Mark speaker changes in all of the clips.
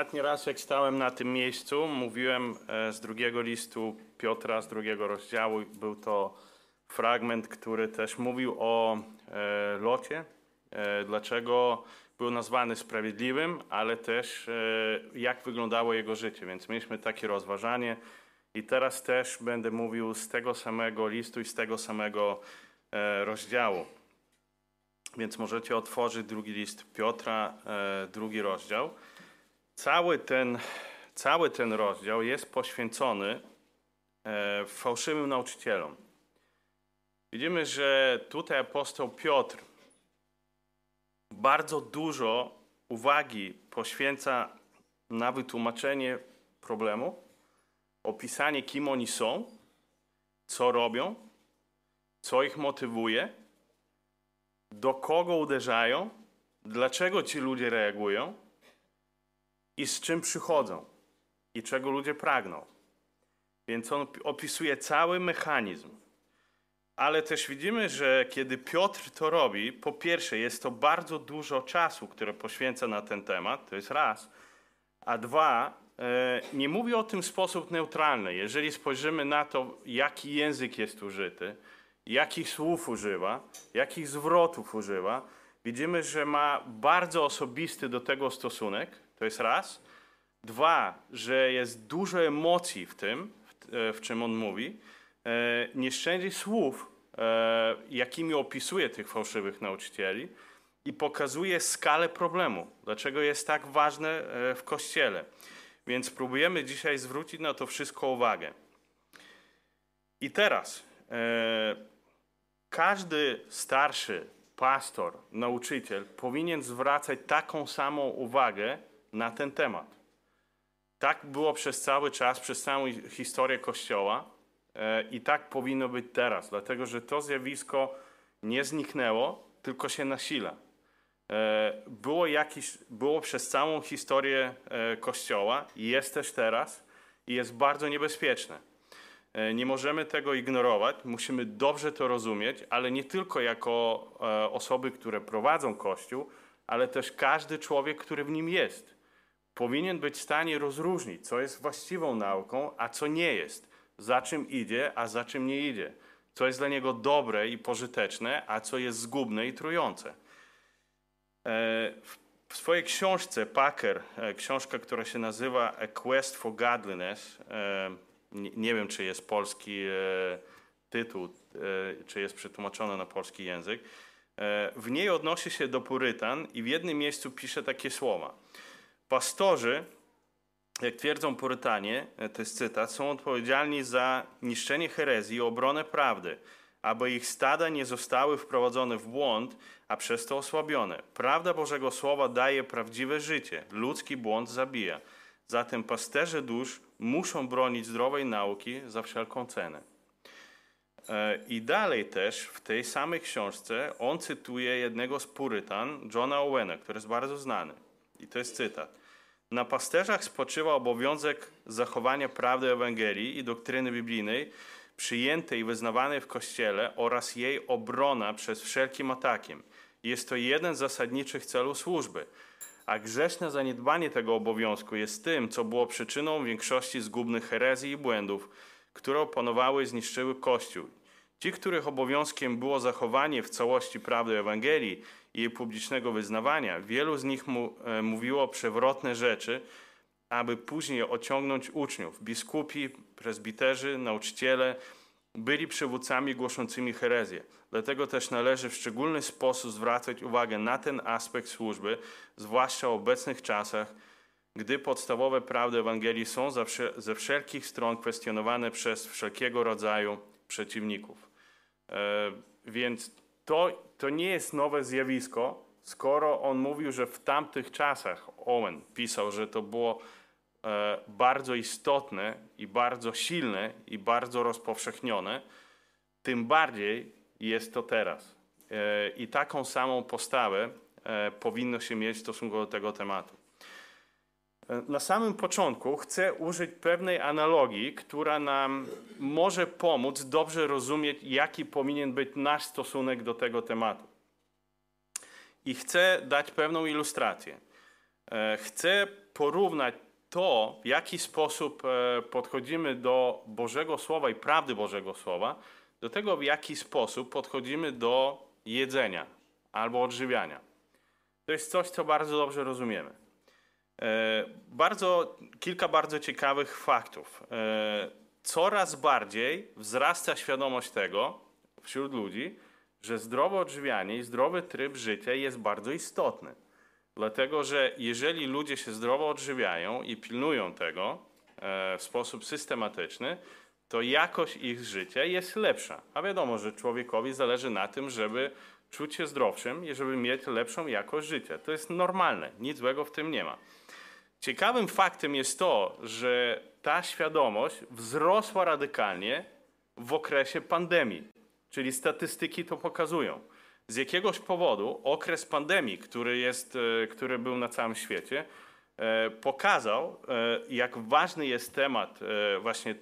Speaker 1: Ostatni raz, jak stałem na tym miejscu, mówiłem e, z drugiego listu Piotra, z drugiego rozdziału. Był to fragment, który też mówił o e, Locie, e, dlaczego był nazwany sprawiedliwym, ale też jak wyglądało jego życie. Więc mieliśmy takie rozważanie. I teraz też będę mówił z tego samego listu i z tego samego rozdziału. Więc możecie otworzyć drugi list Piotra, drugi rozdział. Cały ten, cały ten rozdział jest poświęcony e, fałszywym nauczycielom. Widzimy, że tutaj apostoł Piotr bardzo dużo uwagi poświęca na wytłumaczenie problemu, opisanie, kim oni są, co robią, co ich motywuje, do kogo uderzają, dlaczego ci ludzie reagują i z czym przychodzą i czego ludzie pragną. Więc on opisuje cały mechanizm. Ale też widzimy, że kiedy Piotr to robi, po pierwsze, jest to bardzo dużo czasu, które poświęca na ten temat, to jest raz. A dwa, e, nie mówi o tym w sposób neutralny. Jeżeli spojrzymy na to, jaki język jest użyty, jakich słów używa, jakich zwrotów używa, widzimy, że ma bardzo osobisty do tego stosunek. To jest raz. Dwa, że jest dużo emocji w tym, w, e, w czym on mówi. E, Nie szczędzi słów, e, jakimi opisuje tych fałszywych nauczycieli i pokazuje skalę problemu, dlaczego jest tak ważne e, w Kościele. Więc próbujemy dzisiaj zwrócić na to wszystko uwagę. I teraz e, każdy starszy pastor, nauczyciel powinien zwracać taką samą uwagę na ten temat. Tak było przez cały czas, przez całą historię Kościoła e, i tak powinno być teraz, dlatego że to zjawisko nie zniknęło, tylko się nasila. E, Było, jakiś, było przez całą historię e, Kościoła i jest też teraz i jest bardzo niebezpieczne. Nie możemy tego ignorować, musimy dobrze to rozumieć, ale nie tylko jako osoby, które prowadzą Kościół, ale też każdy człowiek, który w nim jest. Powinien być w stanie rozróżnić, co jest właściwą nauką, a co nie jest, za czym idzie, a za czym nie idzie, co jest dla niego dobre i pożyteczne, a co jest zgubne i trujące. E, W swojej książce Packer, e, książka, która się nazywa A Quest for Godliness, e, nie, wiem, czy jest polski tytuł, czy jest przetłumaczony na polski język. W niej odnosi się do Purytan i w jednym miejscu pisze takie słowa. Pastorzy, jak twierdzą Purytanie, e, to jest cytat, są odpowiedzialni za niszczenie herezji i obronę prawdy, aby ich stada nie zostały wprowadzone w błąd, a przez to osłabione. Prawda Bożego Słowa daje prawdziwe życie, ludzki błąd zabija. Zatem pasterze dusz muszą bronić zdrowej nauki za wszelką cenę. E, I dalej też w tej samej książce on cytuje jednego z Purytan, Johna Owena, który jest bardzo znany. I to jest cytat. Na pasterzach spoczywa obowiązek zachowania prawdy Ewangelii i doktryny biblijnej przyjętej i wyznawanej w Kościele oraz jej obrona przez wszelkim atakiem. Jest to jeden z zasadniczych celów służby. A grzeszne zaniedbanie tego obowiązku jest tym, co było przyczyną większości zgubnych herezji i błędów, które opanowały i zniszczyły Kościół. Ci, których obowiązkiem było zachowanie w całości prawdy Ewangelii i jej publicznego wyznawania, wielu z nich mu, e, mówiło przewrotne rzeczy, aby później ociągnąć uczniów. Biskupi, prezbiterzy, nauczyciele byli przywódcami głoszącymi herezję. Dlatego też należy w szczególny sposób zwracać uwagę na ten aspekt służby, zwłaszcza w obecnych czasach, gdy podstawowe prawdy Ewangelii są ze wsze- ze wszelkich stron kwestionowane przez wszelkiego rodzaju przeciwników. E, Więc to, to nie jest nowe zjawisko, skoro on mówił, że w tamtych czasach, Owen pisał, że to było e, bardzo istotne i bardzo silne i bardzo rozpowszechnione, tym bardziej jest to teraz. E, I taką samą postawę e, powinno się mieć w stosunku do tego tematu. Na samym początku chcę użyć pewnej analogii, która nam może pomóc dobrze rozumieć, jaki powinien być nasz stosunek do tego tematu. I chcę dać pewną ilustrację. E, Chcę porównać to, w jaki sposób e, podchodzimy do Bożego Słowa i prawdy Bożego Słowa, do tego, w jaki sposób podchodzimy do jedzenia albo odżywiania. To jest coś, co bardzo dobrze rozumiemy. E, bardzo, kilka bardzo ciekawych faktów. E, coraz bardziej wzrasta świadomość tego wśród ludzi, że zdrowe odżywianie i zdrowy tryb życia jest bardzo istotny. Dlatego, że jeżeli ludzie się zdrowo odżywiają i pilnują tego e, w sposób systematyczny, to jakość ich życia jest lepsza. A wiadomo, że człowiekowi zależy na tym, żeby czuć się zdrowszym i żeby mieć lepszą jakość życia. To jest normalne, nic złego w tym nie ma. Ciekawym faktem jest to, że ta świadomość wzrosła radykalnie w okresie pandemii, czyli statystyki to pokazują. Z jakiegoś powodu okres pandemii, który, jest, e, który był na całym świecie, e, pokazał, e, jak ważny jest temat właśnie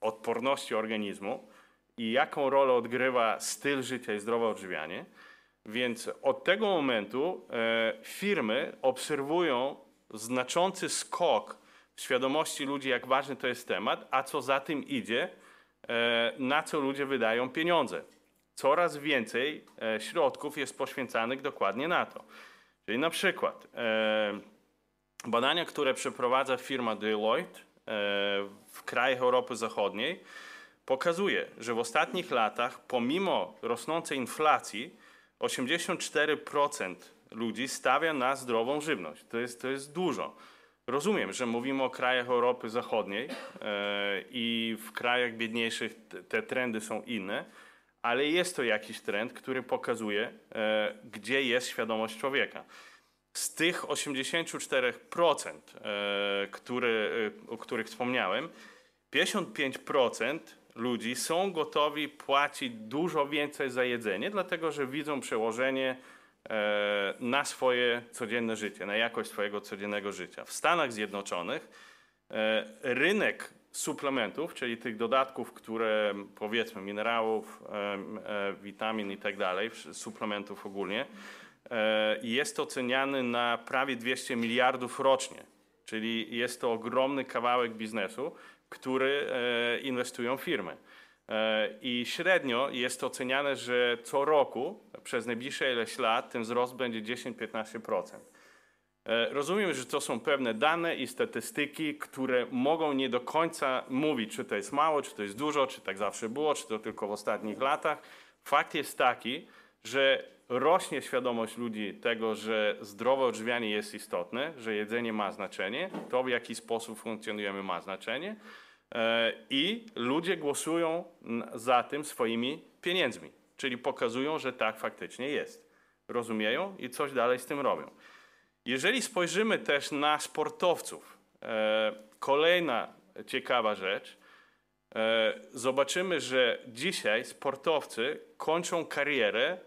Speaker 1: odporności organizmu i jaką rolę odgrywa styl życia i zdrowe odżywianie. Więc od tego momentu firmy obserwują znaczący skok w świadomości ludzi, jak ważny to jest temat, a co za tym idzie, na co ludzie wydają pieniądze coraz więcej e, środków jest poświęcanych dokładnie na to. Czyli na przykład e, badania, które przeprowadza firma Deloitte e, w krajach Europy Zachodniej, pokazuje, że w ostatnich latach, pomimo rosnącej inflacji, 84% ludzi stawia na zdrową żywność. To jest, to jest dużo. Rozumiem, że mówimy o krajach Europy Zachodniej i w krajach biedniejszych te trendy są inne, ale jest to jakiś trend, który pokazuje, e, gdzie jest świadomość człowieka. Z tych 84%, e, który, e, o których wspomniałem, 55% ludzi są gotowi płacić dużo więcej za jedzenie, dlatego że widzą przełożenie na swoje codzienne życie, na jakość swojego codziennego życia. W Stanach Zjednoczonych rynek suplementów, czyli tych dodatków, które powiedzmy minerałów, e, witamin i tak dalej, suplementów ogólnie, e, jest oceniany na prawie 200 miliardów rocznie. Czyli jest to ogromny kawałek biznesu, który e, inwestują firmy. I średnio jest oceniane, że co roku przez najbliższe ileś lat ten wzrost będzie 10-15%. E, rozumiem, że to są pewne dane i statystyki, które mogą nie do końca mówić, czy to jest mało, czy to jest dużo, czy tak zawsze było, czy to tylko w ostatnich latach. Fakt jest taki, że rośnie świadomość ludzi tego, że zdrowe odżywianie jest istotne, że jedzenie ma znaczenie, to w jaki sposób funkcjonujemy ma znaczenie e, i ludzie głosują za tym swoimi pieniędzmi, czyli pokazują, że tak faktycznie jest. Rozumieją i coś dalej z tym robią. Jeżeli spojrzymy też na sportowców, e, kolejna ciekawa rzecz, e, zobaczymy, że dzisiaj sportowcy kończą karierę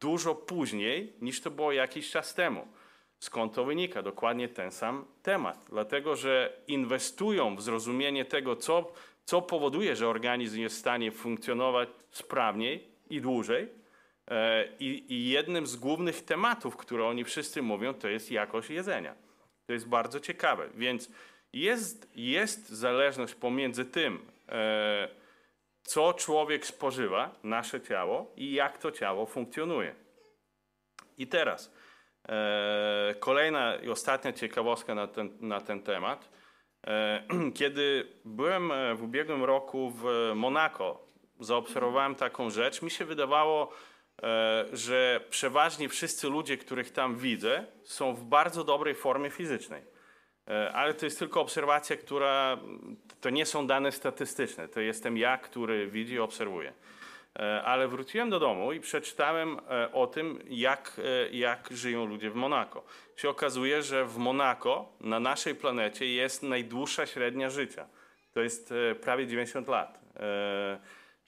Speaker 1: dużo później niż to było jakiś czas temu. Skąd to wynika? Dokładnie ten sam temat. Dlatego, że inwestują w zrozumienie tego, co, co powoduje, że organizm jest w stanie funkcjonować sprawniej i dłużej E, I, I, jednym z głównych tematów, które oni wszyscy mówią, to jest jakość jedzenia. To jest bardzo ciekawe. Więc jest, jest zależność pomiędzy tym, e, co człowiek spożywa, nasze ciało, i jak to ciało funkcjonuje. I teraz e, kolejna i ostatnia ciekawostka na ten, na ten temat. Kiedy byłem w ubiegłym roku w Monako, zaobserwowałem taką rzecz. Mi się wydawało, E, że przeważnie wszyscy ludzie, których tam widzę, są w bardzo dobrej formie fizycznej. E, ale to jest tylko obserwacja, która to nie są dane statystyczne. To jestem ja, który widzi i obserwuje. E, ale wróciłem do domu i przeczytałem o tym, jak, jak żyją ludzie w Monako. Się okazuje, że w Monako na naszej planecie jest najdłuższa średnia życia. To jest prawie 90 lat.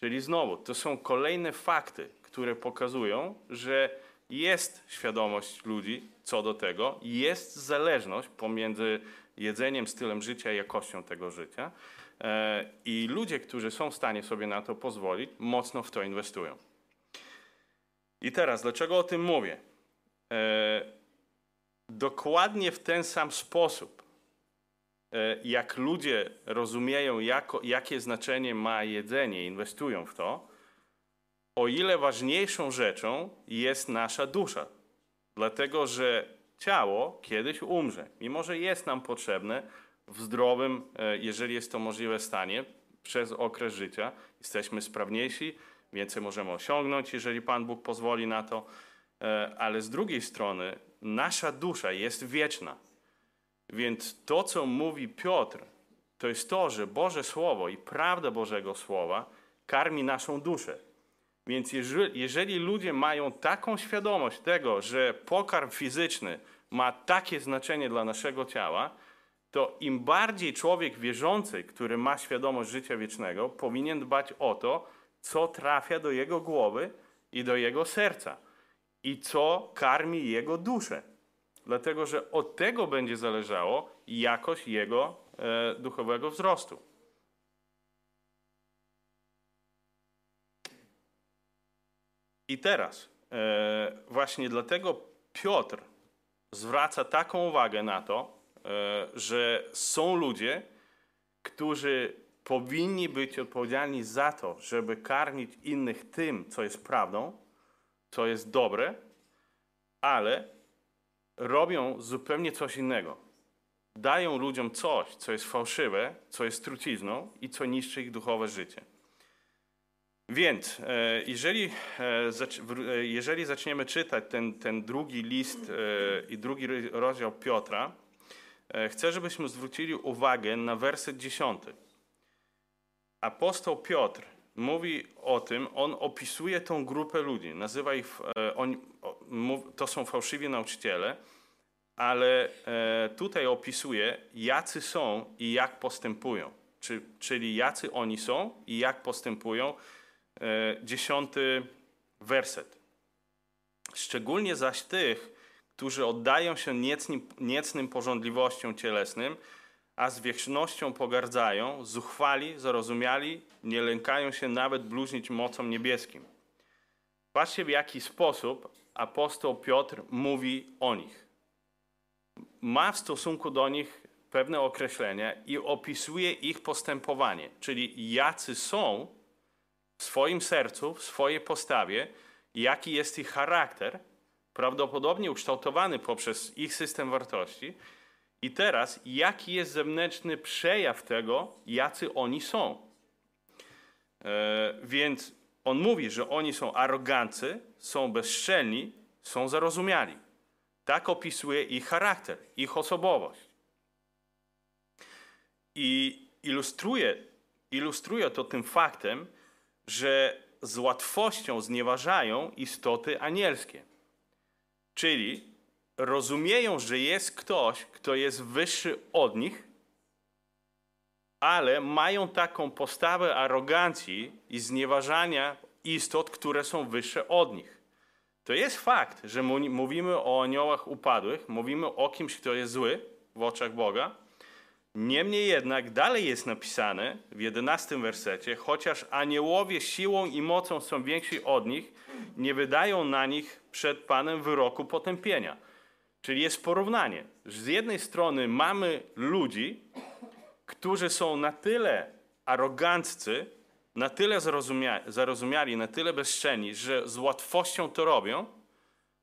Speaker 1: Czyli znowu, to są kolejne fakty, które pokazują, że jest świadomość ludzi co do tego, jest zależność pomiędzy jedzeniem, stylem życia i jakością tego życia. E, I ludzie, którzy są w stanie sobie na to pozwolić, mocno w to inwestują. I teraz, dlaczego o tym mówię? E, dokładnie w ten sam sposób jak ludzie rozumieją, jako, jakie znaczenie ma jedzenie, inwestują w to, o ile ważniejszą rzeczą jest nasza dusza. Dlatego, że ciało kiedyś umrze, mimo że jest nam potrzebne w zdrowym, e, jeżeli jest to możliwe, stanie przez okres życia. Jesteśmy sprawniejsi, więcej możemy osiągnąć, jeżeli Pan Bóg pozwoli na to, e, ale z drugiej strony nasza dusza jest wieczna. Więc to, co mówi Piotr, to jest to, że Boże Słowo i prawda Bożego Słowa karmi naszą duszę. Więc jeżeli, ludzie mają taką świadomość tego, że pokarm fizyczny ma takie znaczenie dla naszego ciała, to im bardziej człowiek wierzący, który ma świadomość życia wiecznego, powinien dbać o to, co trafia do jego głowy i do jego serca i co karmi jego duszę. Dlatego, że od tego będzie zależało jakość jego e, duchowego wzrostu. I teraz, e, właśnie dlatego Piotr zwraca taką uwagę na to, e, że są ludzie, którzy powinni być odpowiedzialni za to, żeby karmić innych tym, co jest prawdą, co jest dobre, ale robią zupełnie coś innego. Dają ludziom coś, co jest fałszywe, co jest trucizną i co niszczy ich duchowe życie. Więc e, jeżeli, e, e, jeżeli zaczniemy czytać ten, ten drugi list i drugi rozdział Piotra, chcę, żebyśmy zwrócili uwagę na werset dziesiąty. Apostoł Piotr mówi o tym, on opisuje tą grupę ludzi, nazywa ich, on, to są fałszywi nauczyciele, ale tutaj opisuje, jacy są i jak postępują, czyli jacy oni są i jak postępują, E, dziesiąty werset. Szczególnie zaś tych, którzy oddają się niecnym, niecnym porządliwościom cielesnym, a z wiecznością pogardzają, zuchwali, zarozumiali, nie lękają się nawet bluźnić mocą niebieskim. Patrzcie, w jaki sposób apostoł Piotr mówi o nich. Ma w stosunku do nich pewne określenia i opisuje ich postępowanie, czyli jacy są w swoim sercu, w swojej postawie, jaki jest ich charakter, prawdopodobnie ukształtowany poprzez ich system wartości, i teraz jaki jest zewnętrzny przejaw tego, jacy oni są. E, więc on mówi, że oni są arogancy, są bezczelni, są zarozumiali. Tak opisuje ich charakter, ich osobowość. I ilustruje, ilustruje to tym faktem, że z łatwością znieważają istoty anielskie. Czyli rozumieją, że jest ktoś, kto jest wyższy od nich, ale mają taką postawę arogancji i znieważania istot, które są wyższe od nich. To jest fakt, że mówimy o aniołach upadłych, mówimy o kimś, kto jest zły w oczach Boga, Niemniej jednak dalej jest napisane w jedenastym wersecie, chociaż aniołowie siłą i mocą są więksi od nich, nie wydają na nich przed Panem wyroku potępienia. Czyli jest porównanie. Z jednej strony mamy ludzi, którzy są na tyle aroganccy, na tyle zarozumiali, na tyle bezczelni, że z łatwością to robią,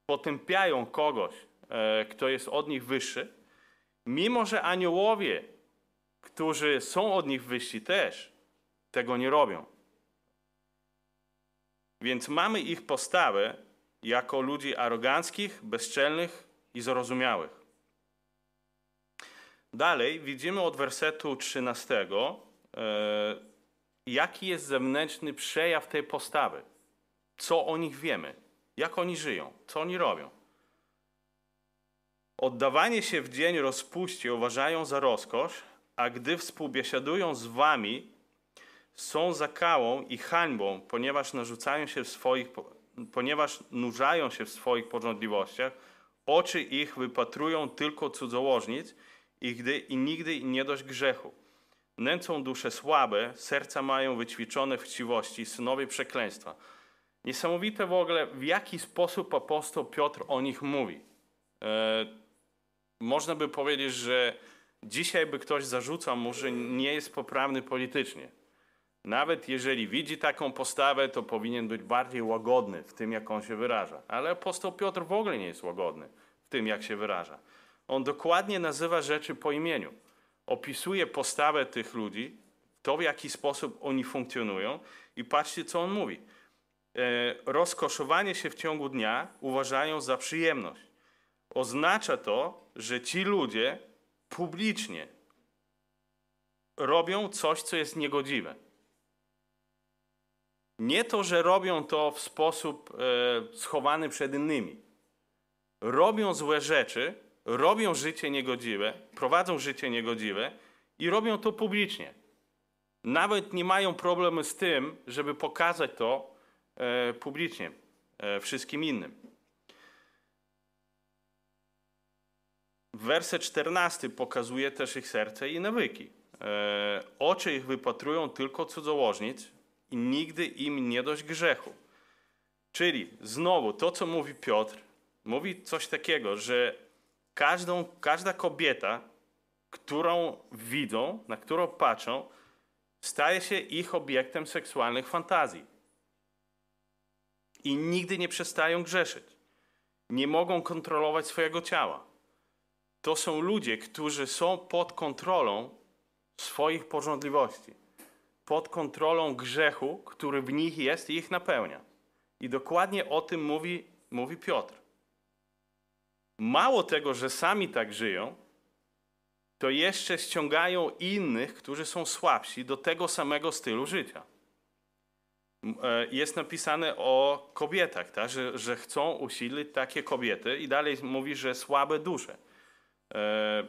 Speaker 1: potępiają kogoś, e, kto jest od nich wyższy, mimo że aniołowie którzy są od nich wyżsi, też tego nie robią. Więc mamy ich postawę jako ludzi aroganckich, bezczelnych i zrozumiałych. Dalej widzimy od wersetu 13, e, jaki jest zewnętrzny przejaw tej postawy. Co o nich wiemy, jak oni żyją, co oni robią. Oddawanie się w dzień rozpuście uważają za rozkosz, a gdy współbiesiadują z wami, są zakałą i hańbą, ponieważ narzucają się w swoich, ponieważ nurzają się w swoich porządliwościach, oczy ich wypatrują tylko cudzołożnic i, gdy, i nigdy nie dość grzechu. Nęcą dusze słabe, serca mają wyćwiczone chciwości, synowie przekleństwa. Niesamowite w ogóle, w jaki sposób apostoł Piotr o nich mówi. E, można by powiedzieć, że Dzisiaj by ktoś zarzucał mu, że nie jest poprawny politycznie. Nawet jeżeli widzi taką postawę, to powinien być bardziej łagodny w tym, jak on się wyraża. Ale apostoł Piotr w ogóle nie jest łagodny w tym, jak się wyraża. On dokładnie nazywa rzeczy po imieniu. Opisuje postawę tych ludzi, to w jaki sposób oni funkcjonują i patrzcie, co on mówi. E, rozkoszowanie się w ciągu dnia uważają za przyjemność. Oznacza to, że ci ludzie publicznie robią coś, co jest niegodziwe. Nie to, że robią to w sposób e, schowany przed innymi. Robią złe rzeczy, robią życie niegodziwe, prowadzą życie niegodziwe i robią to publicznie. Nawet nie mają problemu z tym, żeby pokazać to e, publicznie e, wszystkim innym. Werset 14 pokazuje też ich serce i nawyki. E, oczy ich wypatrują tylko cudzołożnic i nigdy im nie dość grzechu. Czyli znowu to, co mówi Piotr, mówi coś takiego, że każdą, każda kobieta, którą widzą, na którą patrzą, staje się ich obiektem seksualnych fantazji. I nigdy nie przestają grzeszyć. Nie mogą kontrolować swojego ciała. To są ludzie, którzy są pod kontrolą swoich porządliwości, pod kontrolą grzechu, który w nich jest i ich napełnia. I dokładnie o tym mówi, mówi Piotr. Mało tego, że sami tak żyją, to jeszcze ściągają innych, którzy są słabsi, do tego samego stylu życia. E, jest napisane o kobietach, tak? że, że chcą usilić takie kobiety, i dalej mówi, że słabe dusze. E,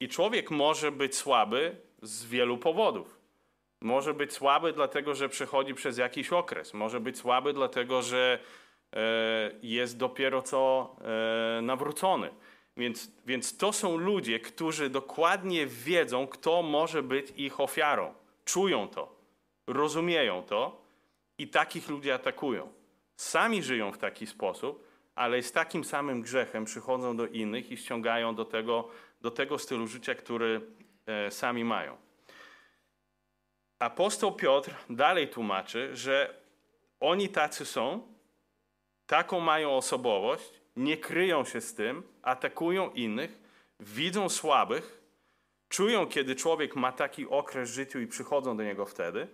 Speaker 1: I człowiek może być słaby z wielu powodów. Może być słaby dlatego, że przechodzi przez jakiś okres. Może być słaby dlatego, że jest dopiero co nawrócony więc, więc to są ludzie, którzy dokładnie wiedzą, kto może być ich ofiarą. Czują to, rozumieją to i takich ludzi atakują. Sami żyją w taki sposób, ale z takim samym grzechem przychodzą do innych i ściągają do tego, do tego stylu życia, który e, sami mają. Apostoł Piotr dalej tłumaczy, że oni tacy są, taką mają osobowość, nie kryją się z tym, atakują innych, widzą słabych, czują, kiedy człowiek ma taki okres w życiu i przychodzą do niego wtedy,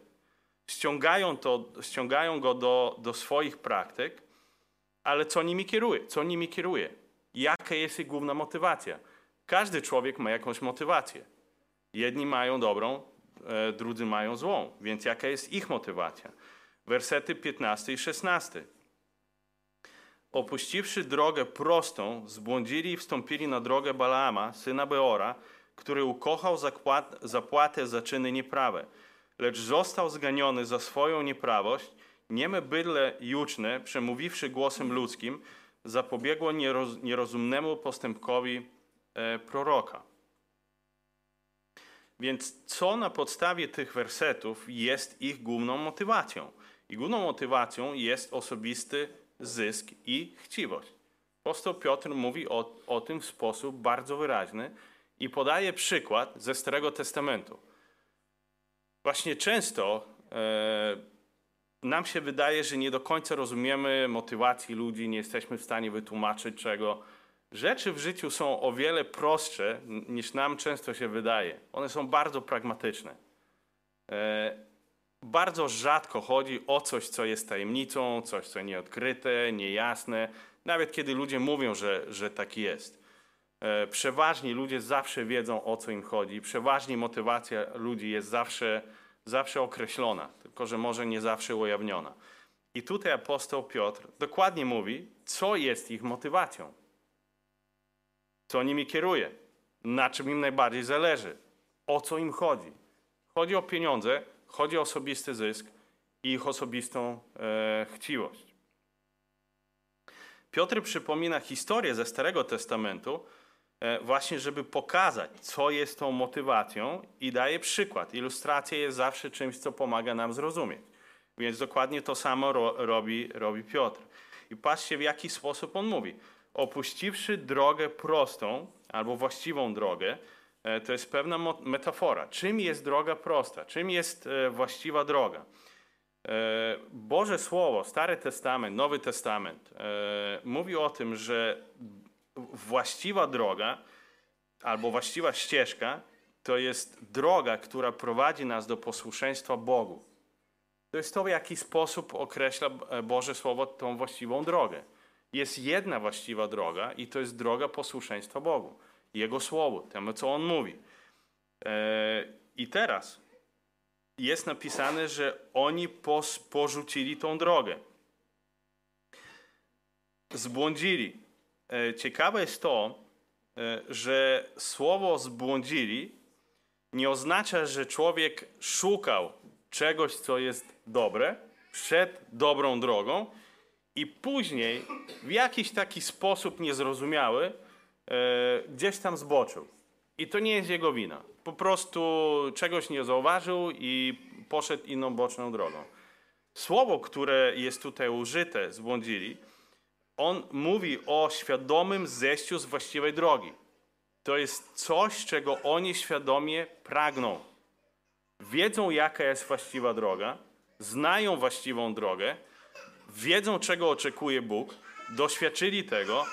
Speaker 1: ściągają, to, ściągają go do, do swoich praktyk, ale co nimi kieruje? Co nimi kieruje? Jaka jest ich główna motywacja? Każdy człowiek ma jakąś motywację. Jedni mają dobrą, e, drudzy mają złą, więc jaka jest ich motywacja? Wersety 15 i 16 opuściwszy drogę prostą, zbłądzili i wstąpili na drogę Balaama, syna Beora, który ukochał zapłatę za czyny nieprawe, lecz został zganiony za swoją nieprawość, nieme bydle juczne, przemówiwszy głosem ludzkim, zapobiegło nieroz, nierozumnemu postępkowi e, proroka. Więc co na podstawie tych wersetów jest ich główną motywacją? I główną motywacją jest osobisty zysk i chciwość. Apostoł Piotr mówi o, o tym w sposób bardzo wyraźny i podaje przykład ze Starego Testamentu. Właśnie często e, nam się wydaje, że nie do końca rozumiemy motywacji ludzi, nie jesteśmy w stanie wytłumaczyć czego. Rzeczy w życiu są o wiele prostsze niż nam często się wydaje. One są bardzo pragmatyczne. E, bardzo rzadko chodzi o coś, co jest tajemnicą, coś, co nieodkryte, niejasne, nawet kiedy ludzie mówią, że, że tak jest. E, przeważnie ludzie zawsze wiedzą, o co im chodzi. Przeważnie motywacja ludzi jest zawsze, zawsze określona, tylko że może nie zawsze ujawniona. I tutaj apostoł Piotr dokładnie mówi, co jest ich motywacją, co nimi kieruje, na czym im najbardziej zależy, o co im chodzi. Chodzi o pieniądze, Chodzi o osobisty zysk i ich osobistą e, chciwość. Piotr przypomina historię ze Starego Testamentu, e, właśnie żeby pokazać, co jest tą motywacją i daje przykład. Ilustracja jest zawsze czymś, co pomaga nam zrozumieć. Więc dokładnie to samo ro, robi, robi Piotr. I patrzcie, w jaki sposób on mówi. Opuściwszy drogę prostą, albo właściwą drogę, to jest pewna metafora. Czym jest droga prosta? Czym jest e, właściwa droga? E, Boże Słowo, Stary Testament, Nowy Testament mówi o tym, że właściwa droga albo właściwa ścieżka to jest droga, która prowadzi nas do posłuszeństwa Bogu. To jest to, w jaki sposób określa Boże Słowo tą właściwą drogę. Jest jedna właściwa droga i to jest droga posłuszeństwa Bogu. Jego Słowu, temu, co On mówi. E, I teraz jest napisane, że oni porzucili tą drogę. Zbłądzili. E, ciekawe jest to, e, że słowo zbłądzili nie oznacza, że człowiek szukał czegoś, co jest dobre, przed dobrą drogą i później w jakiś taki sposób niezrozumiały gdzieś tam zboczył. I to nie jest jego wina. Po prostu czegoś nie zauważył i poszedł inną boczną drogą. Słowo, które jest tutaj użyte, zbłądzili, on mówi o świadomym zejściu z właściwej drogi. To jest coś, czego oni świadomie pragną. Wiedzą, jaka jest właściwa droga, znają właściwą drogę, wiedzą, czego oczekuje Bóg, doświadczyli tego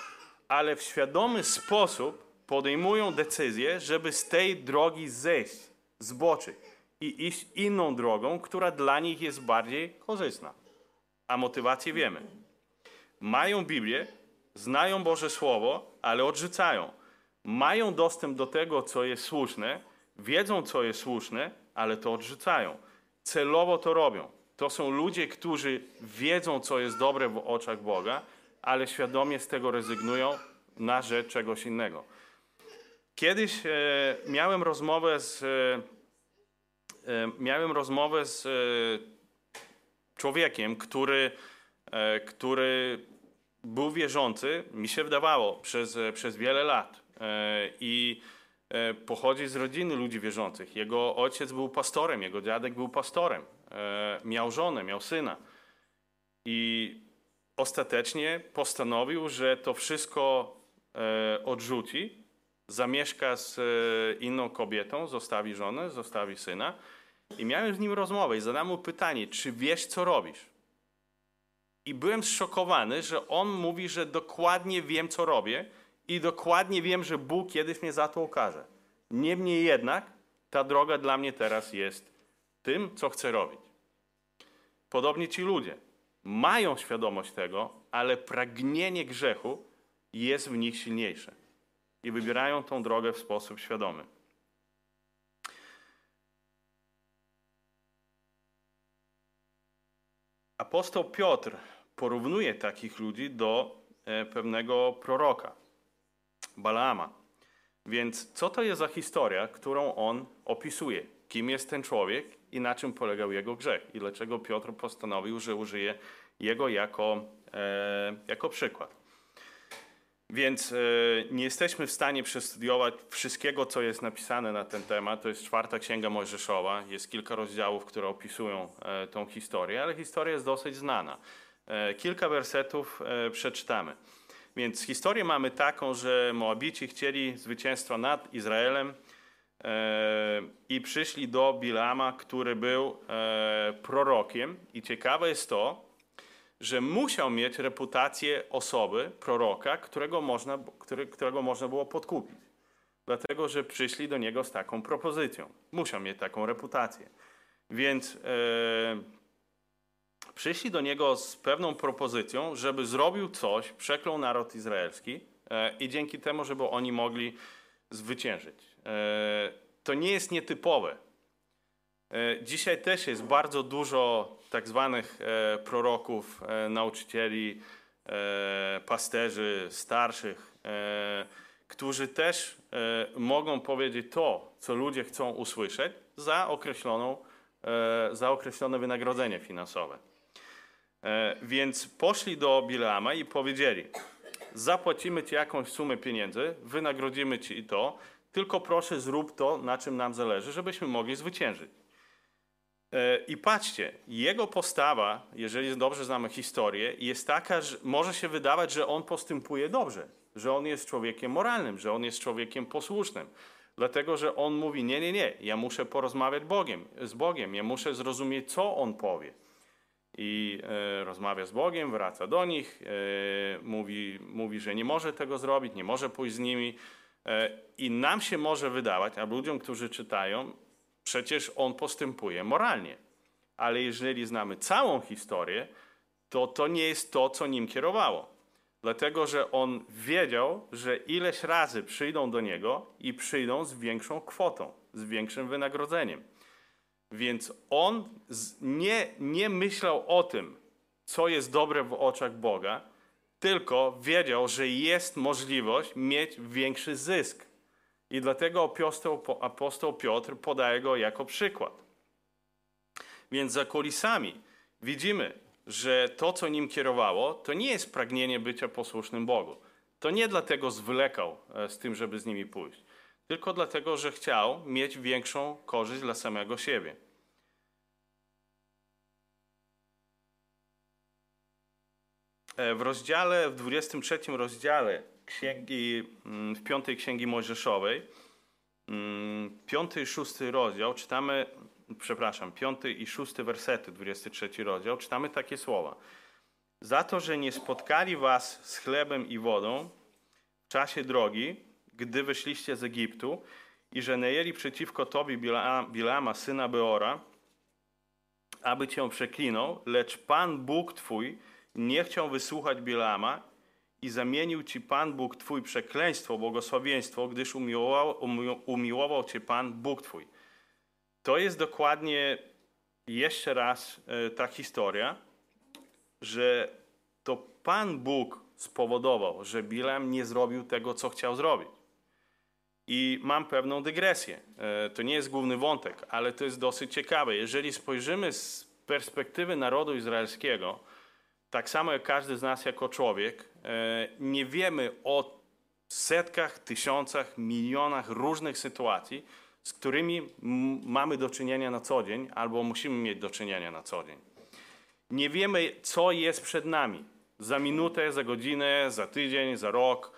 Speaker 1: ale w świadomy sposób podejmują decyzję, żeby z tej drogi zejść, zboczyć i iść inną drogą, która dla nich jest bardziej korzystna. A motywację wiemy. Mają Biblię, znają Boże Słowo, ale odrzucają. Mają dostęp do tego, co jest słuszne, wiedzą, co jest słuszne, ale to odrzucają. Celowo to robią. To są ludzie, którzy wiedzą, co jest dobre w oczach Boga, ale świadomie z tego rezygnują na rzecz czegoś innego. Kiedyś e, miałem rozmowę z, e, e miałem rozmowę z człowiekiem, który, który był wierzący, mi się wydawało, przez, przez wiele lat. I pochodzi z rodziny ludzi wierzących. Jego ojciec był pastorem, jego dziadek był pastorem. Miał żonę, miał syna. I ostatecznie postanowił, że to wszystko e, odrzuci, zamieszka z e, inną kobietą, zostawi żonę, zostawi syna. I miałem z nim rozmowę i zadałem mu pytanie, czy wiesz, co robisz? I byłem zszokowany, że on mówi, że dokładnie wiem, co robię i dokładnie wiem, że Bóg kiedyś mnie za to ukaże. Niemniej jednak ta droga dla mnie teraz jest tym, co chcę robić. Podobnie ci ludzie mają świadomość tego, ale pragnienie grzechu jest w nich silniejsze i wybierają tą drogę w sposób świadomy. Apostoł Piotr porównuje takich ludzi do e, pewnego proroka, Balaama. Więc co to jest za historia, którą on opisuje? Kim jest ten człowiek i na czym polegał jego grzech i dlaczego Piotr postanowił, że użyje jego jako, e, jako przykład. Więc e, nie jesteśmy w stanie przestudiować wszystkiego, co jest napisane na ten temat. To jest czwarta księga Mojżeszowa. Jest kilka rozdziałów, które opisują e, tą historię, ale historia jest dosyć znana. E, kilka wersetów e, przeczytamy. Więc historię mamy taką, że Moabici chcieli zwycięstwa nad Izraelem i przyszli do Bilama, który był e, prorokiem. I ciekawe jest to, że musiał mieć reputację osoby, proroka, którego można, który, którego można było podkupić. Dlatego, że przyszli do niego z taką propozycją. Musiał mieć taką reputację. Więc e, przyszli do niego z pewną propozycją, żeby zrobił coś, przeklął naród izraelski e, i dzięki temu, żeby oni mogli zwyciężyć. E, to nie jest nietypowe. E, dzisiaj też jest bardzo dużo tak zwanych e, proroków, nauczycieli, pasterzy, starszych, którzy też mogą powiedzieć to, co ludzie chcą usłyszeć za, określoną, za określone wynagrodzenie finansowe. Więc poszli do Bilama i powiedzieli: Zapłacimy ci jakąś sumę pieniędzy, wynagrodzimy ci to, tylko proszę, zrób to, na czym nam zależy, żebyśmy mogli zwyciężyć. E, I patrzcie, jego postawa, jeżeli dobrze znamy historię, jest taka, że może się wydawać, że on postępuje dobrze, że on jest człowiekiem moralnym, że on jest człowiekiem posłusznym. Dlatego, że on mówi, nie, nie, nie, ja muszę porozmawiać Bogiem, z Bogiem, ja muszę zrozumieć, co on powie. I e, rozmawia z Bogiem, wraca do nich, e, mówi, mówi, że nie może tego zrobić, nie może pójść z nimi. E, I nam się może wydawać, a ludziom, którzy czytają, przecież on postępuje moralnie. Ale jeżeli znamy całą historię, to to nie jest to, co nim kierowało. Dlatego, że on wiedział, że ileś razy przyjdą do niego i przyjdą z większą kwotą, z większym wynagrodzeniem. Więc on nie, nie myślał o tym, co jest dobre w oczach Boga, tylko wiedział, że jest możliwość mieć większy zysk. I dlatego apostoł, Piotr podaje go jako przykład. Więc za kulisami widzimy, że to, co nim kierowało, to nie jest pragnienie bycia posłusznym Bogu. To nie dlatego zwlekał e, z tym, żeby z nimi pójść, tylko dlatego, że chciał mieć większą korzyść dla samego siebie. W rozdziale, w 23 rozdziale księgi, mm, w piątej księgi Mojżeszowej, mm, piąty i szósty rozdział, czytamy przepraszam, piąty i szósty wersety, 23 rozdział, czytamy takie słowa. Za to, że nie spotkali was z chlebem i wodą w czasie drogi, gdy wyszliście z Egiptu i że najęli przeciwko tobie Bilama, syna Beora, aby cię przeklinął, lecz Pan Bóg twój nie chciał wysłuchać Bilama i zamienił ci Pan Bóg twój przekleństwo, błogosławieństwo, gdyż umiłował, umiłował cię Pan Bóg twój. To jest dokładnie jeszcze raz e, ta historia, że to Pan Bóg spowodował, że Bilam nie zrobił tego, co chciał zrobić. I mam pewną dygresję. E, to nie jest główny wątek, ale to jest dosyć ciekawe. Jeżeli spojrzymy z perspektywy narodu izraelskiego, tak samo jak każdy z nas jako człowiek, e, nie wiemy o setkach, tysiącach, milionach różnych sytuacji, z którymi mamy do czynienia na co dzień albo musimy mieć do czynienia na co dzień. Nie wiemy, co jest przed nami za minutę, za godzinę, za tydzień, za rok.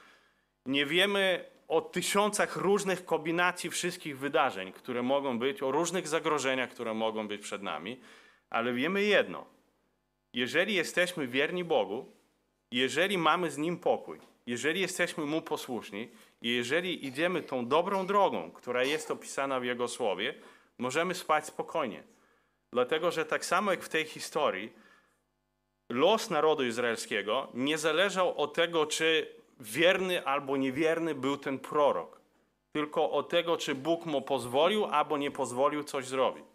Speaker 1: Nie wiemy o tysiącach różnych kombinacji wszystkich wydarzeń, które mogą być, o różnych zagrożeniach, które mogą być przed nami, ale wiemy jedno. Jeżeli jesteśmy wierni Bogu, jeżeli mamy z Nim pokój, jeżeli jesteśmy Mu posłuszni, i jeżeli idziemy tą dobrą drogą, która jest opisana w Jego słowie, możemy spać spokojnie. Dlatego, że tak samo jak w tej historii, los narodu izraelskiego nie zależał od tego, czy wierny albo niewierny był ten prorok, tylko od tego, czy Bóg mu pozwolił albo nie pozwolił coś zrobić.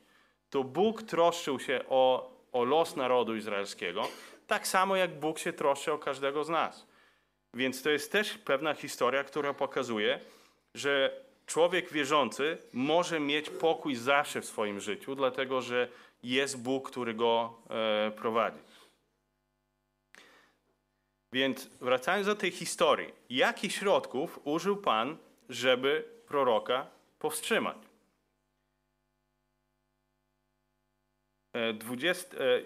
Speaker 1: To Bóg troszczył się o, o los narodu izraelskiego, tak samo jak Bóg się troszczy o każdego z nas. Więc to jest też pewna historia, która pokazuje, że człowiek wierzący może mieć pokój zawsze w swoim życiu, dlatego że jest Bóg, który go e, prowadzi. Więc wracając do tej historii, jakich środków użył Pan, żeby proroka powstrzymać? 20, e,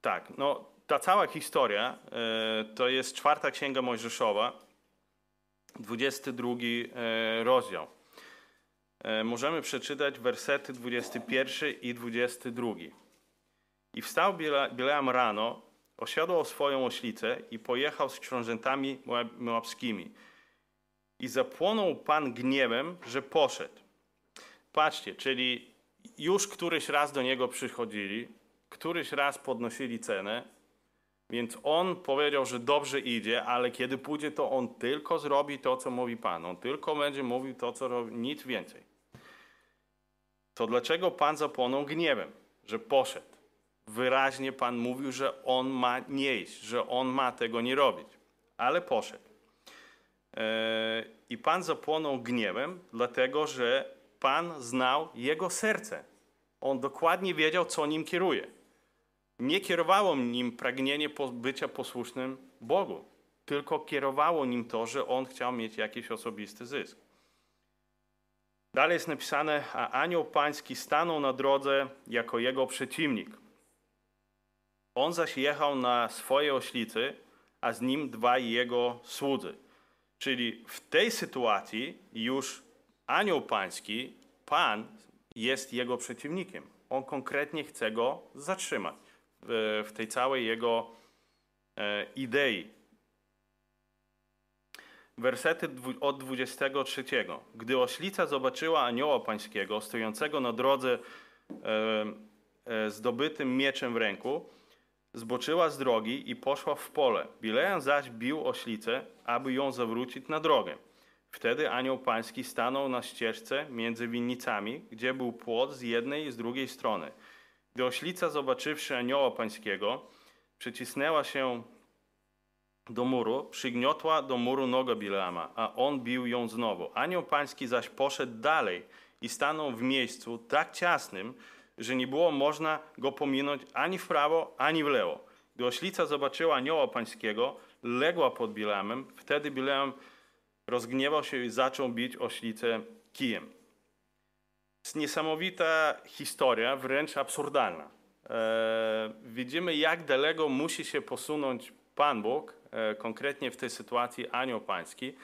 Speaker 1: tak, no ta cała historia e, to jest czwarta księga Mojżeszowa, 22 e, rozdział. Możemy przeczytać wersety 21 i 22. I wstał Bileam rano, osiadł swoją oślicę i pojechał z książętami moabskimi. I zapłonął Pan gniewem, że poszedł. Patrzcie, czyli już któryś raz do niego przychodzili, któryś raz podnosili cenę, więc on powiedział, że dobrze idzie, ale kiedy pójdzie, to on tylko zrobi to, co mówi Pan. On tylko będzie mówił to, co robi, nic więcej. To dlaczego Pan zapłonął gniewem, że poszedł? Wyraźnie Pan mówił, że on ma nie iść, że on ma tego nie robić, ale poszedł. E, I Pan zapłonął gniewem, dlatego że Pan znał jego serce. On dokładnie wiedział, co nim kieruje nie kierowało nim pragnienie bycia posłusznym Bogu, tylko kierowało nim to, że on chciał mieć jakiś osobisty zysk. Dalej jest napisane, a anioł pański stanął na drodze jako jego przeciwnik. On zaś jechał na swojej oślicy, a z nim dwaj jego słudzy. Czyli w tej sytuacji już anioł pański, Pan jest jego przeciwnikiem. On konkretnie chce go zatrzymać w, tej całej jego e, idei. Wersety od 23. Gdy oślica zobaczyła anioła pańskiego stojącego na drodze e, e, zdobytym mieczem w ręku, zboczyła z drogi i poszła w pole. Bilejan zaś bił oślicę, aby ją zawrócić na drogę. Wtedy anioł pański stanął na ścieżce między winnicami, gdzie był płot z jednej i z drugiej strony. Gdy oślica, zobaczywszy anioła pańskiego, przycisnęła się do muru, przygniotła do muru nogę Bileama, a on bił ją znowu. Anioł pański zaś poszedł dalej i stanął w miejscu tak ciasnym, że nie było można go pominąć ani w prawo, ani w lewo. Gdy oślica zobaczyła anioła pańskiego, legła pod Bileamem, wtedy Bileam rozgniewał się i zaczął bić oślicę kijem. Jest niesamowita historia, wręcz absurdalna. E, widzimy, jak daleko musi się posunąć Pan Bóg, e, konkretnie w tej sytuacji anioł pański,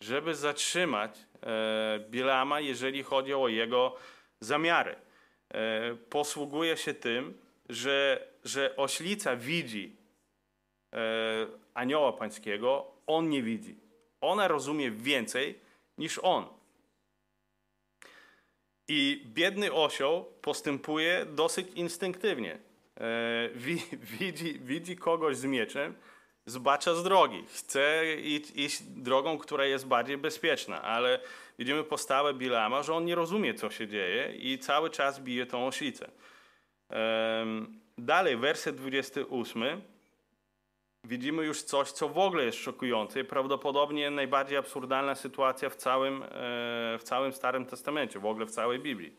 Speaker 1: żeby zatrzymać e, Bilama, jeżeli chodzi o jego zamiary. E, posługuje się tym, że, że oślica widzi e, anioła pańskiego, on nie widzi. Ona rozumie więcej niż on. I biedny osioł postępuje dosyć instynktywnie. E, widzi, widzi kogoś z mieczem, zbacza z drogi. Chce iść, drogą, która jest bardziej bezpieczna, ale widzimy postawę Bilama, że on nie rozumie, co się dzieje i cały czas bije tą oślicę. Dalej, werset 28. Widzimy już coś, co w ogóle jest szokujące prawdopodobnie najbardziej absurdalna sytuacja w całym, e, w całym Starym Testamencie, w ogóle w całej Biblii.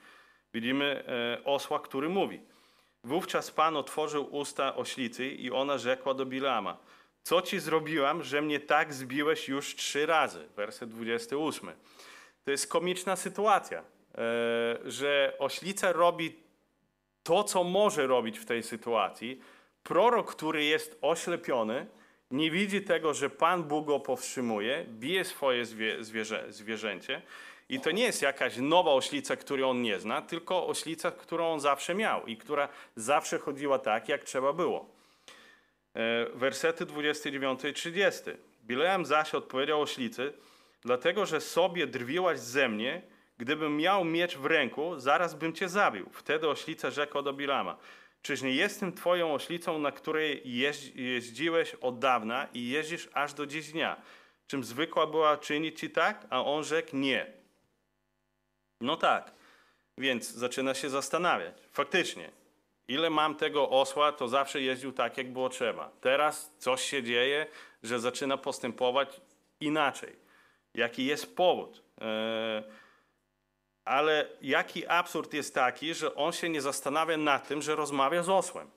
Speaker 1: Widzimy e, osła, który mówi. Wówczas Pan otworzył usta oślicy i ona rzekła do Bilama – co ci zrobiłam, że mnie tak zbiłeś już trzy razy? Werset 28. To jest komiczna sytuacja, e, że oślica robi to, co może robić w tej sytuacji. Prorok, który jest oślepiony, nie widzi tego, że Pan Bóg go powstrzymuje, bije swoje zwierzę, zwierzęcie. I to nie jest jakaś nowa oślica, której on nie zna, tylko oślica, którą on zawsze miał i która zawsze chodziła tak, jak trzeba było. E, wersety 29 i 30. Bileam zaś odpowiedział oślicy, dlatego że sobie drwiłaś ze mnie, gdybym miał miecz w ręku, zaraz bym cię zabił. Wtedy oślica rzekła do Bilama, czyż nie jestem twoją oślicą, na której jeździłeś od dawna i jeździsz aż do dziś dnia? Czym zwykła była czynić ci tak? A on rzekł nie. No tak, więc zaczyna się zastanawiać. Faktycznie, Ile mam tego osła, to zawsze jeździł tak, jak było trzeba. Teraz coś się dzieje, że zaczyna postępować inaczej. Jaki jest powód? E, ale jaki absurd jest taki, że on się nie zastanawia nad tym, że rozmawia z osłem.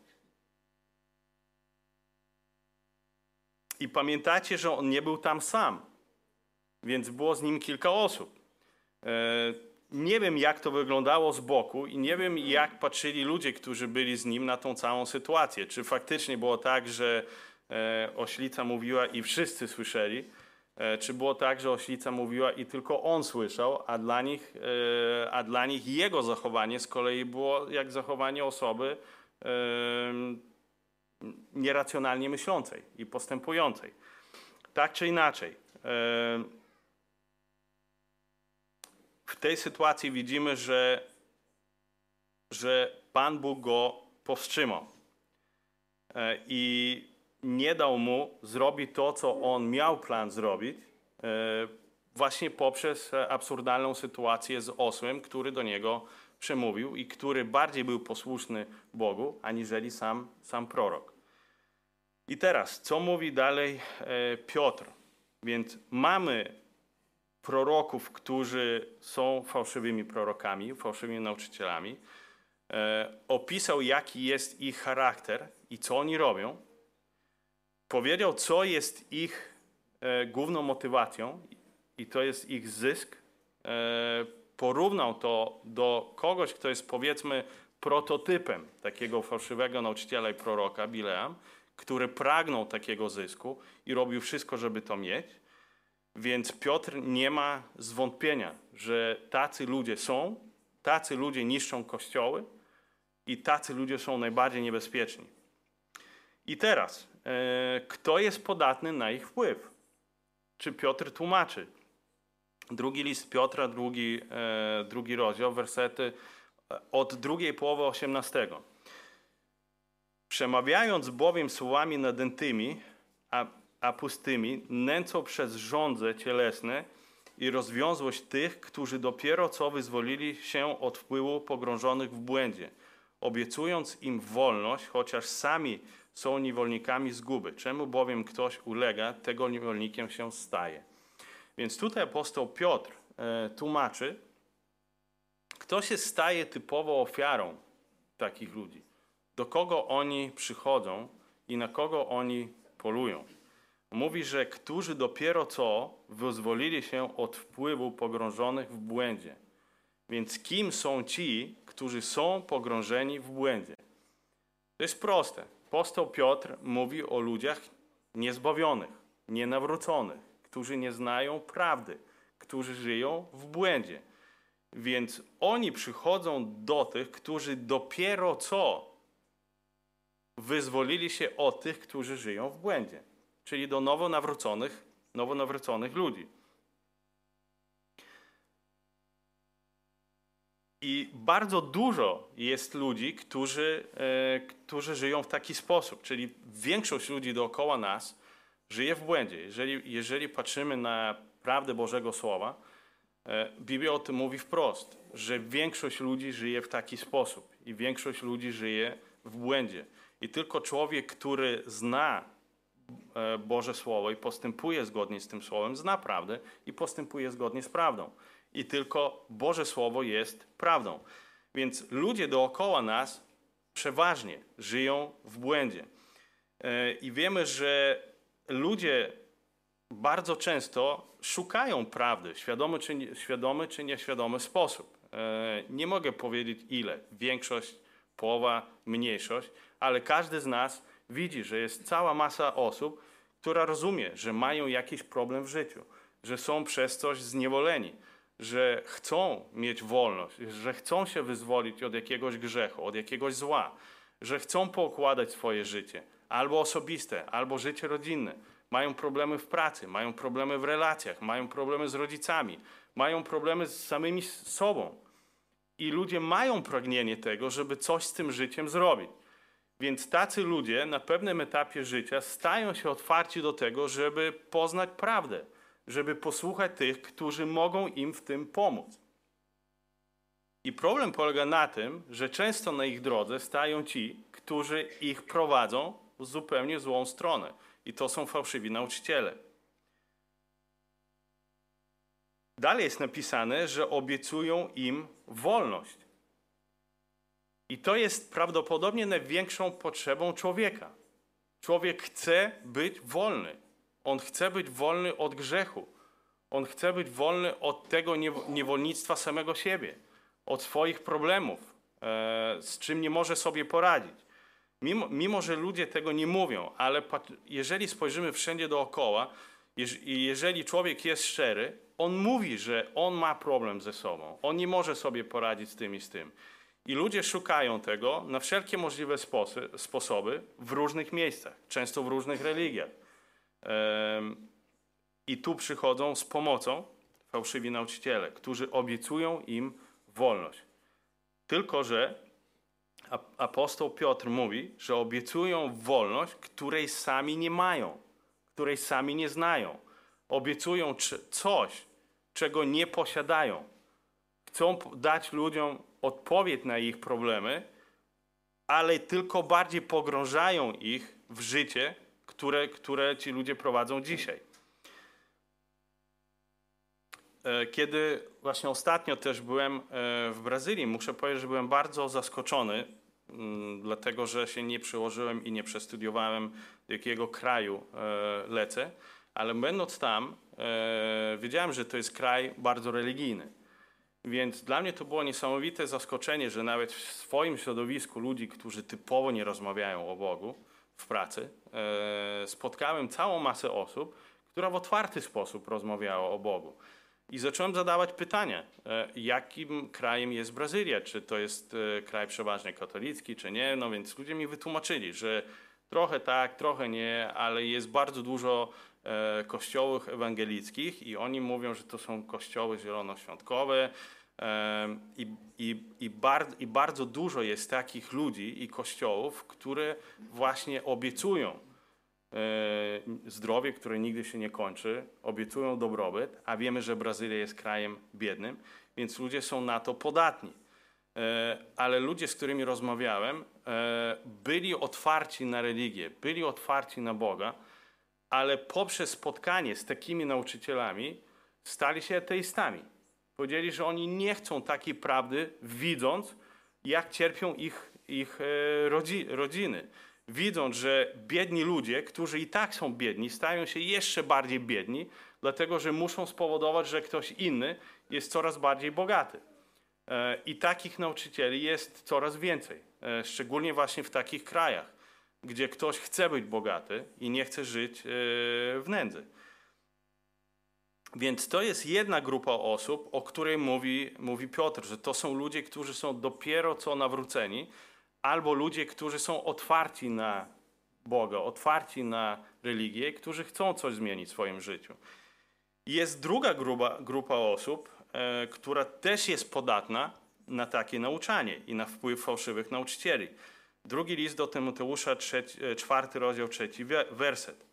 Speaker 1: I pamiętacie, że on nie był tam sam, więc było z nim kilka osób. E, nie wiem, jak to wyglądało z boku i nie wiem, jak patrzyli ludzie, którzy byli z nim na tą całą sytuację. Czy faktycznie było tak, że e, oślica mówiła i wszyscy słyszeli, czy było tak, że oślica mówiła i tylko on słyszał, a dla nich, e, a dla nich jego zachowanie z kolei było jak zachowanie osoby e, nieracjonalnie myślącej i postępującej. Tak czy inaczej. E, w tej sytuacji widzimy, że, że Pan Bóg go powstrzymał e, i nie dał mu zrobić to, co on miał plan zrobić, e, właśnie poprzez absurdalną sytuację z osłem, który do niego przemówił i który bardziej był posłuszny Bogu, aniżeli sam, sam prorok. I teraz, co mówi dalej e, Piotr? Więc mamy proroków, którzy są fałszywymi prorokami, fałszywymi nauczycielami. E, opisał, jaki jest ich charakter i co oni robią. Powiedział, co jest ich e, główną motywacją i to jest ich zysk. E, porównał to do kogoś, kto jest powiedzmy prototypem takiego fałszywego nauczyciela i proroka, Bileam, który pragnął takiego zysku i robił wszystko, żeby to mieć. Więc Piotr nie ma zwątpienia, że tacy ludzie są, tacy ludzie niszczą kościoły i tacy ludzie są najbardziej niebezpieczni. I teraz, kto jest podatny na ich wpływ? Czy Piotr tłumaczy? Drugi list Piotra, drugi, e, drugi rozdział, wersety e, od drugiej połowy 18. Przemawiając bowiem słowami nadętymi, a, a pustymi, nęcą przez żądze cielesne i rozwiązłość tych, którzy dopiero co wyzwolili się od wpływu pogrążonych w błędzie, obiecując im wolność, chociaż sami są niewolnikami zguby. Czemu bowiem ktoś ulega, tego niewolnikiem się staje. Więc tutaj apostoł Piotr e, tłumaczy, kto się staje typowo ofiarą takich ludzi, do kogo oni przychodzą i na kogo oni polują. Mówi, że którzy dopiero co wyzwolili się od wpływu pogrążonych w błędzie. Więc kim są ci, którzy są pogrążeni w błędzie? To jest proste. Apostoł Piotr mówi o ludziach niezbawionych, nienawróconych, którzy nie znają prawdy, którzy żyją w błędzie. Więc oni przychodzą do tych, którzy dopiero co wyzwolili się od tych, którzy żyją w błędzie, czyli do nowo nawróconych, nowo nawróconych ludzi. I bardzo dużo jest ludzi, którzy, e, którzy żyją w taki sposób, czyli większość ludzi dookoła nas żyje w błędzie. Jeżeli, jeżeli patrzymy na prawdę Bożego Słowa, e, Biblia o tym mówi wprost, że większość ludzi żyje w taki sposób i większość ludzi żyje w błędzie. I tylko człowiek, który zna e, Boże Słowo i postępuje zgodnie z tym Słowem, zna prawdę i postępuje zgodnie z prawdą i tylko Boże Słowo jest prawdą. Więc ludzie dookoła nas przeważnie żyją w błędzie. E, I wiemy, że ludzie bardzo często szukają prawdy, świadomy czy, świadomy czy nieświadomy sposób. E, nie mogę powiedzieć ile, większość, połowa, mniejszość, ale każdy z nas widzi, że jest cała masa osób, która rozumie, że mają jakiś problem w życiu, że są przez coś zniewoleni, że chcą mieć wolność, że chcą się wyzwolić od jakiegoś grzechu, od jakiegoś zła, że chcą poukładać swoje życie, albo osobiste, albo życie rodzinne. Mają problemy w pracy, mają problemy w relacjach, mają problemy z rodzicami, mają problemy z samymi sobą. I ludzie mają pragnienie tego, żeby coś z tym życiem zrobić. Więc tacy ludzie na pewnym etapie życia stają się otwarci do tego, żeby poznać prawdę żeby posłuchać tych, którzy mogą im w tym pomóc. I problem polega na tym, że często na ich drodze stają ci, którzy ich prowadzą w zupełnie złą stronę. I to są fałszywi nauczyciele. Dalej jest napisane, że obiecują im wolność. I to jest prawdopodobnie największą potrzebą człowieka. Człowiek chce być wolny. On chce być wolny od grzechu. On chce być wolny od tego niewolnictwa samego siebie, od swoich problemów, e, z czym nie może sobie poradzić. Mimo, mimo że ludzie tego nie mówią, ale jeżeli spojrzymy wszędzie dookoła, jeżeli człowiek jest szczery, on mówi, że on ma problem ze sobą. On nie może sobie poradzić z tym i z tym. I ludzie szukają tego na wszelkie możliwe sposoby w różnych miejscach, często w różnych religiach. I tu przychodzą z pomocą fałszywi nauczyciele, którzy obiecują im wolność. Tylko, że apostoł Piotr mówi, że obiecują wolność, której sami nie mają, której sami nie znają. Obiecują coś, czego nie posiadają. Chcą dać ludziom odpowiedź na ich problemy, ale tylko bardziej pogrążają ich w życie, które, które ci ludzie prowadzą dzisiaj. E, kiedy właśnie ostatnio też byłem e, w Brazylii, muszę powiedzieć, że byłem bardzo zaskoczony, mm, dlatego że się nie przyłożyłem i nie przestudiowałem, do jakiego kraju e, lecę, ale będąc tam, wiedziałem, że to jest kraj bardzo religijny. Więc dla mnie to było niesamowite zaskoczenie, że nawet w swoim środowisku ludzi, którzy typowo nie rozmawiają o Bogu w pracy, spotkałem całą masę osób, która w otwarty sposób rozmawiała o Bogu. I zacząłem zadawać pytania, e, jakim krajem jest Brazylia? Czy to jest e, kraj przeważnie katolicki, czy nie? No więc ludzie mi wytłumaczyli, że trochę tak, trochę nie, ale jest bardzo dużo e, kościołów ewangelickich i oni mówią, że to są kościoły zielonoświątkowe i, i, i, bar, i bardzo dużo jest takich ludzi i kościołów, które właśnie obiecują E, zdrowie, które nigdy się nie kończy, obiecują dobrobyt, a wiemy, że Brazylia jest krajem biednym, więc ludzie są na to podatni. E, ale ludzie, z którymi rozmawiałem, e, byli otwarci na religię, byli otwarci na Boga, ale poprzez spotkanie z takimi nauczycielami stali się ateistami. Powiedzieli, że oni nie chcą takiej prawdy, widząc, jak cierpią ich, ich rodziny widząc, że biedni ludzie, którzy i tak są biedni, stają się jeszcze bardziej biedni, dlatego że muszą spowodować, że ktoś inny jest coraz bardziej bogaty. E, I takich nauczycieli jest coraz więcej, e, szczególnie właśnie w takich krajach, gdzie ktoś chce być bogaty i nie chce żyć e, w nędzy. Więc to jest jedna grupa osób, o której mówi, mówi Piotr, że to są ludzie, którzy są dopiero co nawróceni, albo ludzie, którzy są otwarci na Boga, otwarci na religię, którzy chcą coś zmienić w swoim życiu. Jest druga grupa, grupa osób, e, która też jest podatna na takie nauczanie i na wpływ fałszywych nauczycieli. Drugi list do Tymoteusza, trzeci, e, czwarty rozdział, trzeci werset.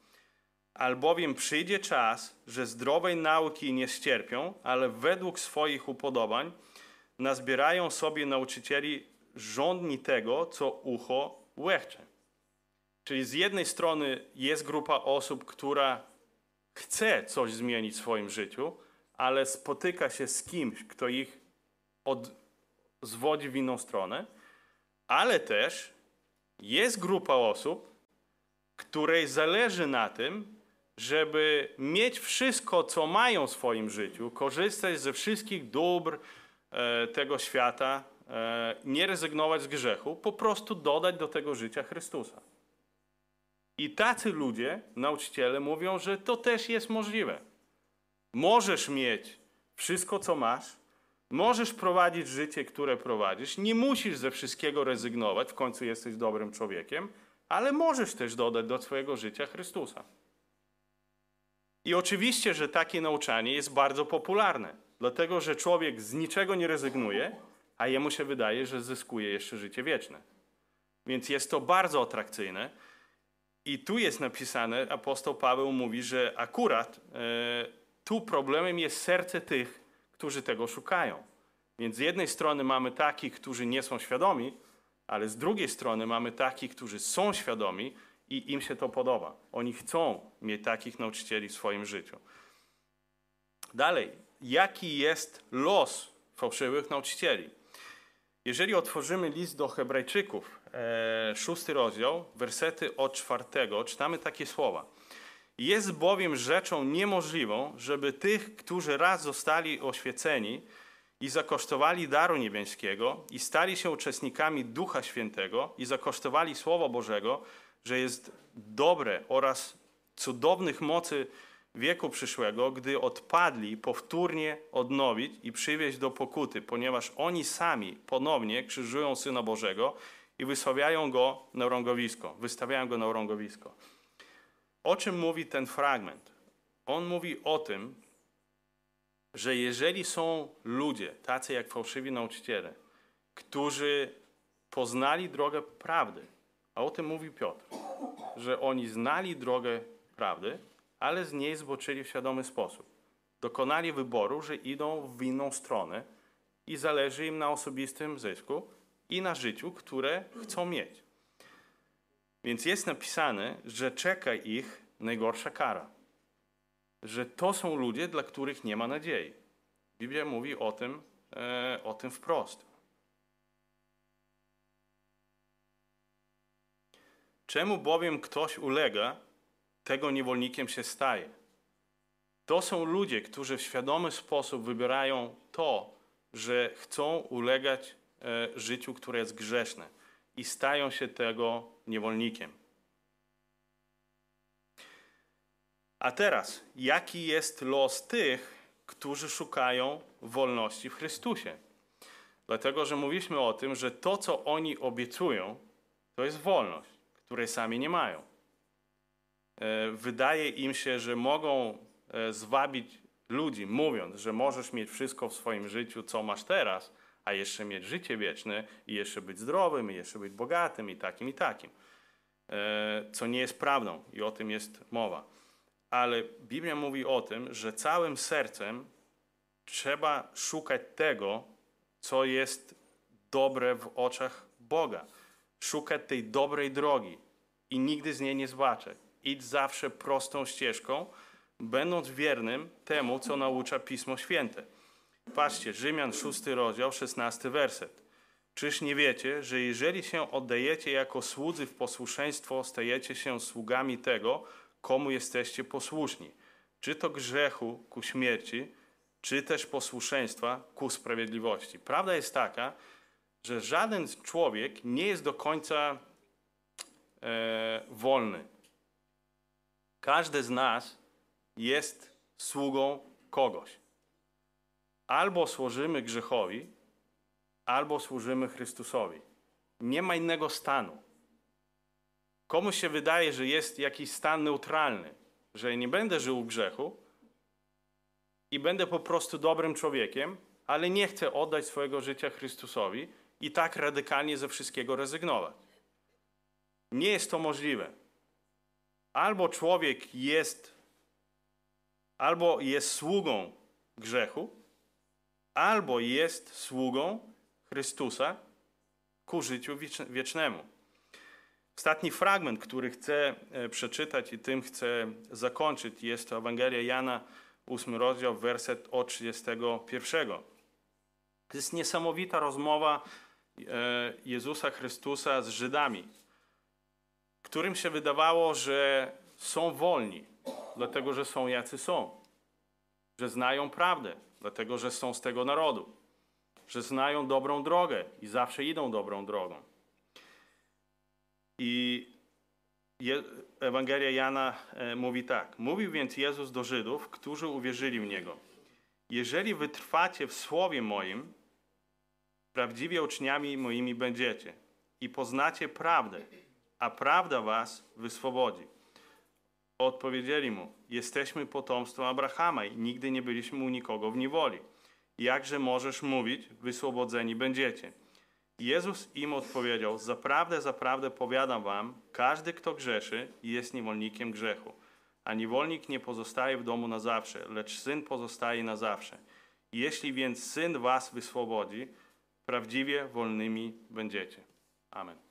Speaker 1: Albowiem przyjdzie czas, że zdrowej nauki nie ścierpią, ale według swoich upodobań nazbierają sobie nauczycieli żądni tego, co ucho łechcze. Czyli z jednej strony jest grupa osób, która chce coś zmienić w swoim życiu, ale spotyka się z kimś, kto ich od, zwodzi w inną stronę, ale też jest grupa osób, której zależy na tym, żeby mieć wszystko, co mają w swoim życiu, korzystać ze wszystkich dóbr e, tego świata, E, nie rezygnować z grzechu, po prostu dodać do tego życia Chrystusa. I tacy ludzie, nauczyciele, mówią, że to też jest możliwe. Możesz mieć wszystko, co masz, możesz prowadzić życie, które prowadzisz, nie musisz ze wszystkiego rezygnować, w końcu jesteś dobrym człowiekiem, ale możesz też dodać do swojego życia Chrystusa. I oczywiście, że takie nauczanie jest bardzo popularne, dlatego że człowiek z niczego nie rezygnuje, a jemu się wydaje, że zyskuje jeszcze życie wieczne. Więc jest to bardzo atrakcyjne. I tu jest napisane, apostoł Paweł mówi, że akurat e, tu problemem jest serce tych, którzy tego szukają. Więc z jednej strony mamy takich, którzy nie są świadomi, ale z drugiej strony mamy takich, którzy są świadomi i im się to podoba. Oni chcą mieć takich nauczycieli w swoim życiu. Dalej, jaki jest los fałszywych nauczycieli? Jeżeli otworzymy list do Hebrajczyków, e, szósty rozdział, wersety od czwartego, czytamy takie słowa. Jest bowiem rzeczą niemożliwą, żeby tych, którzy raz zostali oświeceni i zakosztowali daru niebiańskiego i stali się uczestnikami Ducha Świętego i zakosztowali Słowa Bożego, że jest dobre oraz cudownych mocy wieku przyszłego, gdy odpadli, powtórnie odnowić i przywieźć do pokuty, ponieważ oni sami ponownie krzyżują Syna Bożego i wystawiają go na rągowisko. Wystawiają go na rągowisko. O czym mówi ten fragment? On mówi o tym, że jeżeli są ludzie, tacy jak fałszywi nauczyciele, którzy poznali drogę prawdy, a o tym mówi Piotr, że oni znali drogę prawdy, ale z niej zboczyli w świadomy sposób. Dokonali wyboru, że idą w inną stronę i zależy im na osobistym zysku i na życiu, które chcą mieć. Więc jest napisane, że czeka ich najgorsza kara. Że to są ludzie, dla których nie ma nadziei. Biblia mówi o tym, e, o tym wprost. Czemu bowiem ktoś ulega, tego niewolnikiem się staje. To są ludzie, którzy w świadomy sposób wybierają to, że chcą ulegać e, życiu, które jest grzeszne i stają się tego niewolnikiem. A teraz, jaki jest los tych, którzy szukają wolności w Chrystusie? Dlatego, że mówiliśmy o tym, że to, co oni obiecują, to jest wolność, której sami nie mają. E, Wydaje im się, że mogą e, zwabić ludzi, mówiąc, że możesz mieć wszystko w swoim życiu, co masz teraz, a jeszcze mieć życie wieczne i jeszcze być zdrowym, i jeszcze być bogatym, i takim, i takim. E, Co nie jest prawdą i o tym jest mowa. Ale Biblia mówi o tym, że całym sercem trzeba szukać tego, co jest dobre w oczach Boga. Szukać tej dobrej drogi i nigdy z niej nie zbaczać. Idź zawsze prostą ścieżką, będąc wiernym temu, co naucza Pismo Święte. Patrzcie, Rzymian 6 rozdział, 16 werset. Czyż nie wiecie, że jeżeli się oddajecie jako słudzy w posłuszeństwo, stajecie się sługami tego, komu jesteście posłuszni? Czy to grzechu ku śmierci, czy też posłuszeństwa ku sprawiedliwości. Prawda jest taka, że żaden człowiek nie jest do końca e, wolny. Każdy z nas jest sługą kogoś. Albo służymy grzechowi, albo służymy Chrystusowi. Nie ma innego stanu. Komuś się wydaje, że jest jakiś stan neutralny, że nie będę żył w grzechu i będę po prostu dobrym człowiekiem, ale nie chcę oddać swojego życia Chrystusowi i tak radykalnie ze wszystkiego rezygnować. Nie jest to możliwe. Albo człowiek jest, albo jest sługą grzechu, albo jest sługą Chrystusa ku życiu wiecz- wiecznemu. Ostatni fragment, który chcę e, przeczytać i tym chcę zakończyć, jest to Ewangelia Jana, 8 rozdział, werset od 31. To jest niesamowita rozmowa e, Jezusa Chrystusa z Żydami, którym się wydawało, że są wolni, dlatego że są jacy są, że znają prawdę, dlatego że są z tego narodu, że znają dobrą drogę i zawsze idą dobrą drogą. I Ewangelia Jana e, mówi tak. Mówił więc Jezus do Żydów, którzy uwierzyli w Niego. Jeżeli wytrwacie w słowie moim, prawdziwie uczniami moimi będziecie i poznacie prawdę, a prawda was wyswobodzi. Odpowiedzieli mu, jesteśmy potomstwem Abrahama i nigdy nie byliśmy u nikogo w niewoli. Jakże możesz mówić, wyswobodzeni będziecie? Jezus im odpowiedział, zaprawdę, zaprawdę powiadam wam, każdy, kto grzeszy, jest niewolnikiem grzechu. A niewolnik nie pozostaje w domu na zawsze, lecz syn pozostaje na zawsze. Jeśli więc syn was wyswobodzi, prawdziwie wolnymi będziecie. Amen.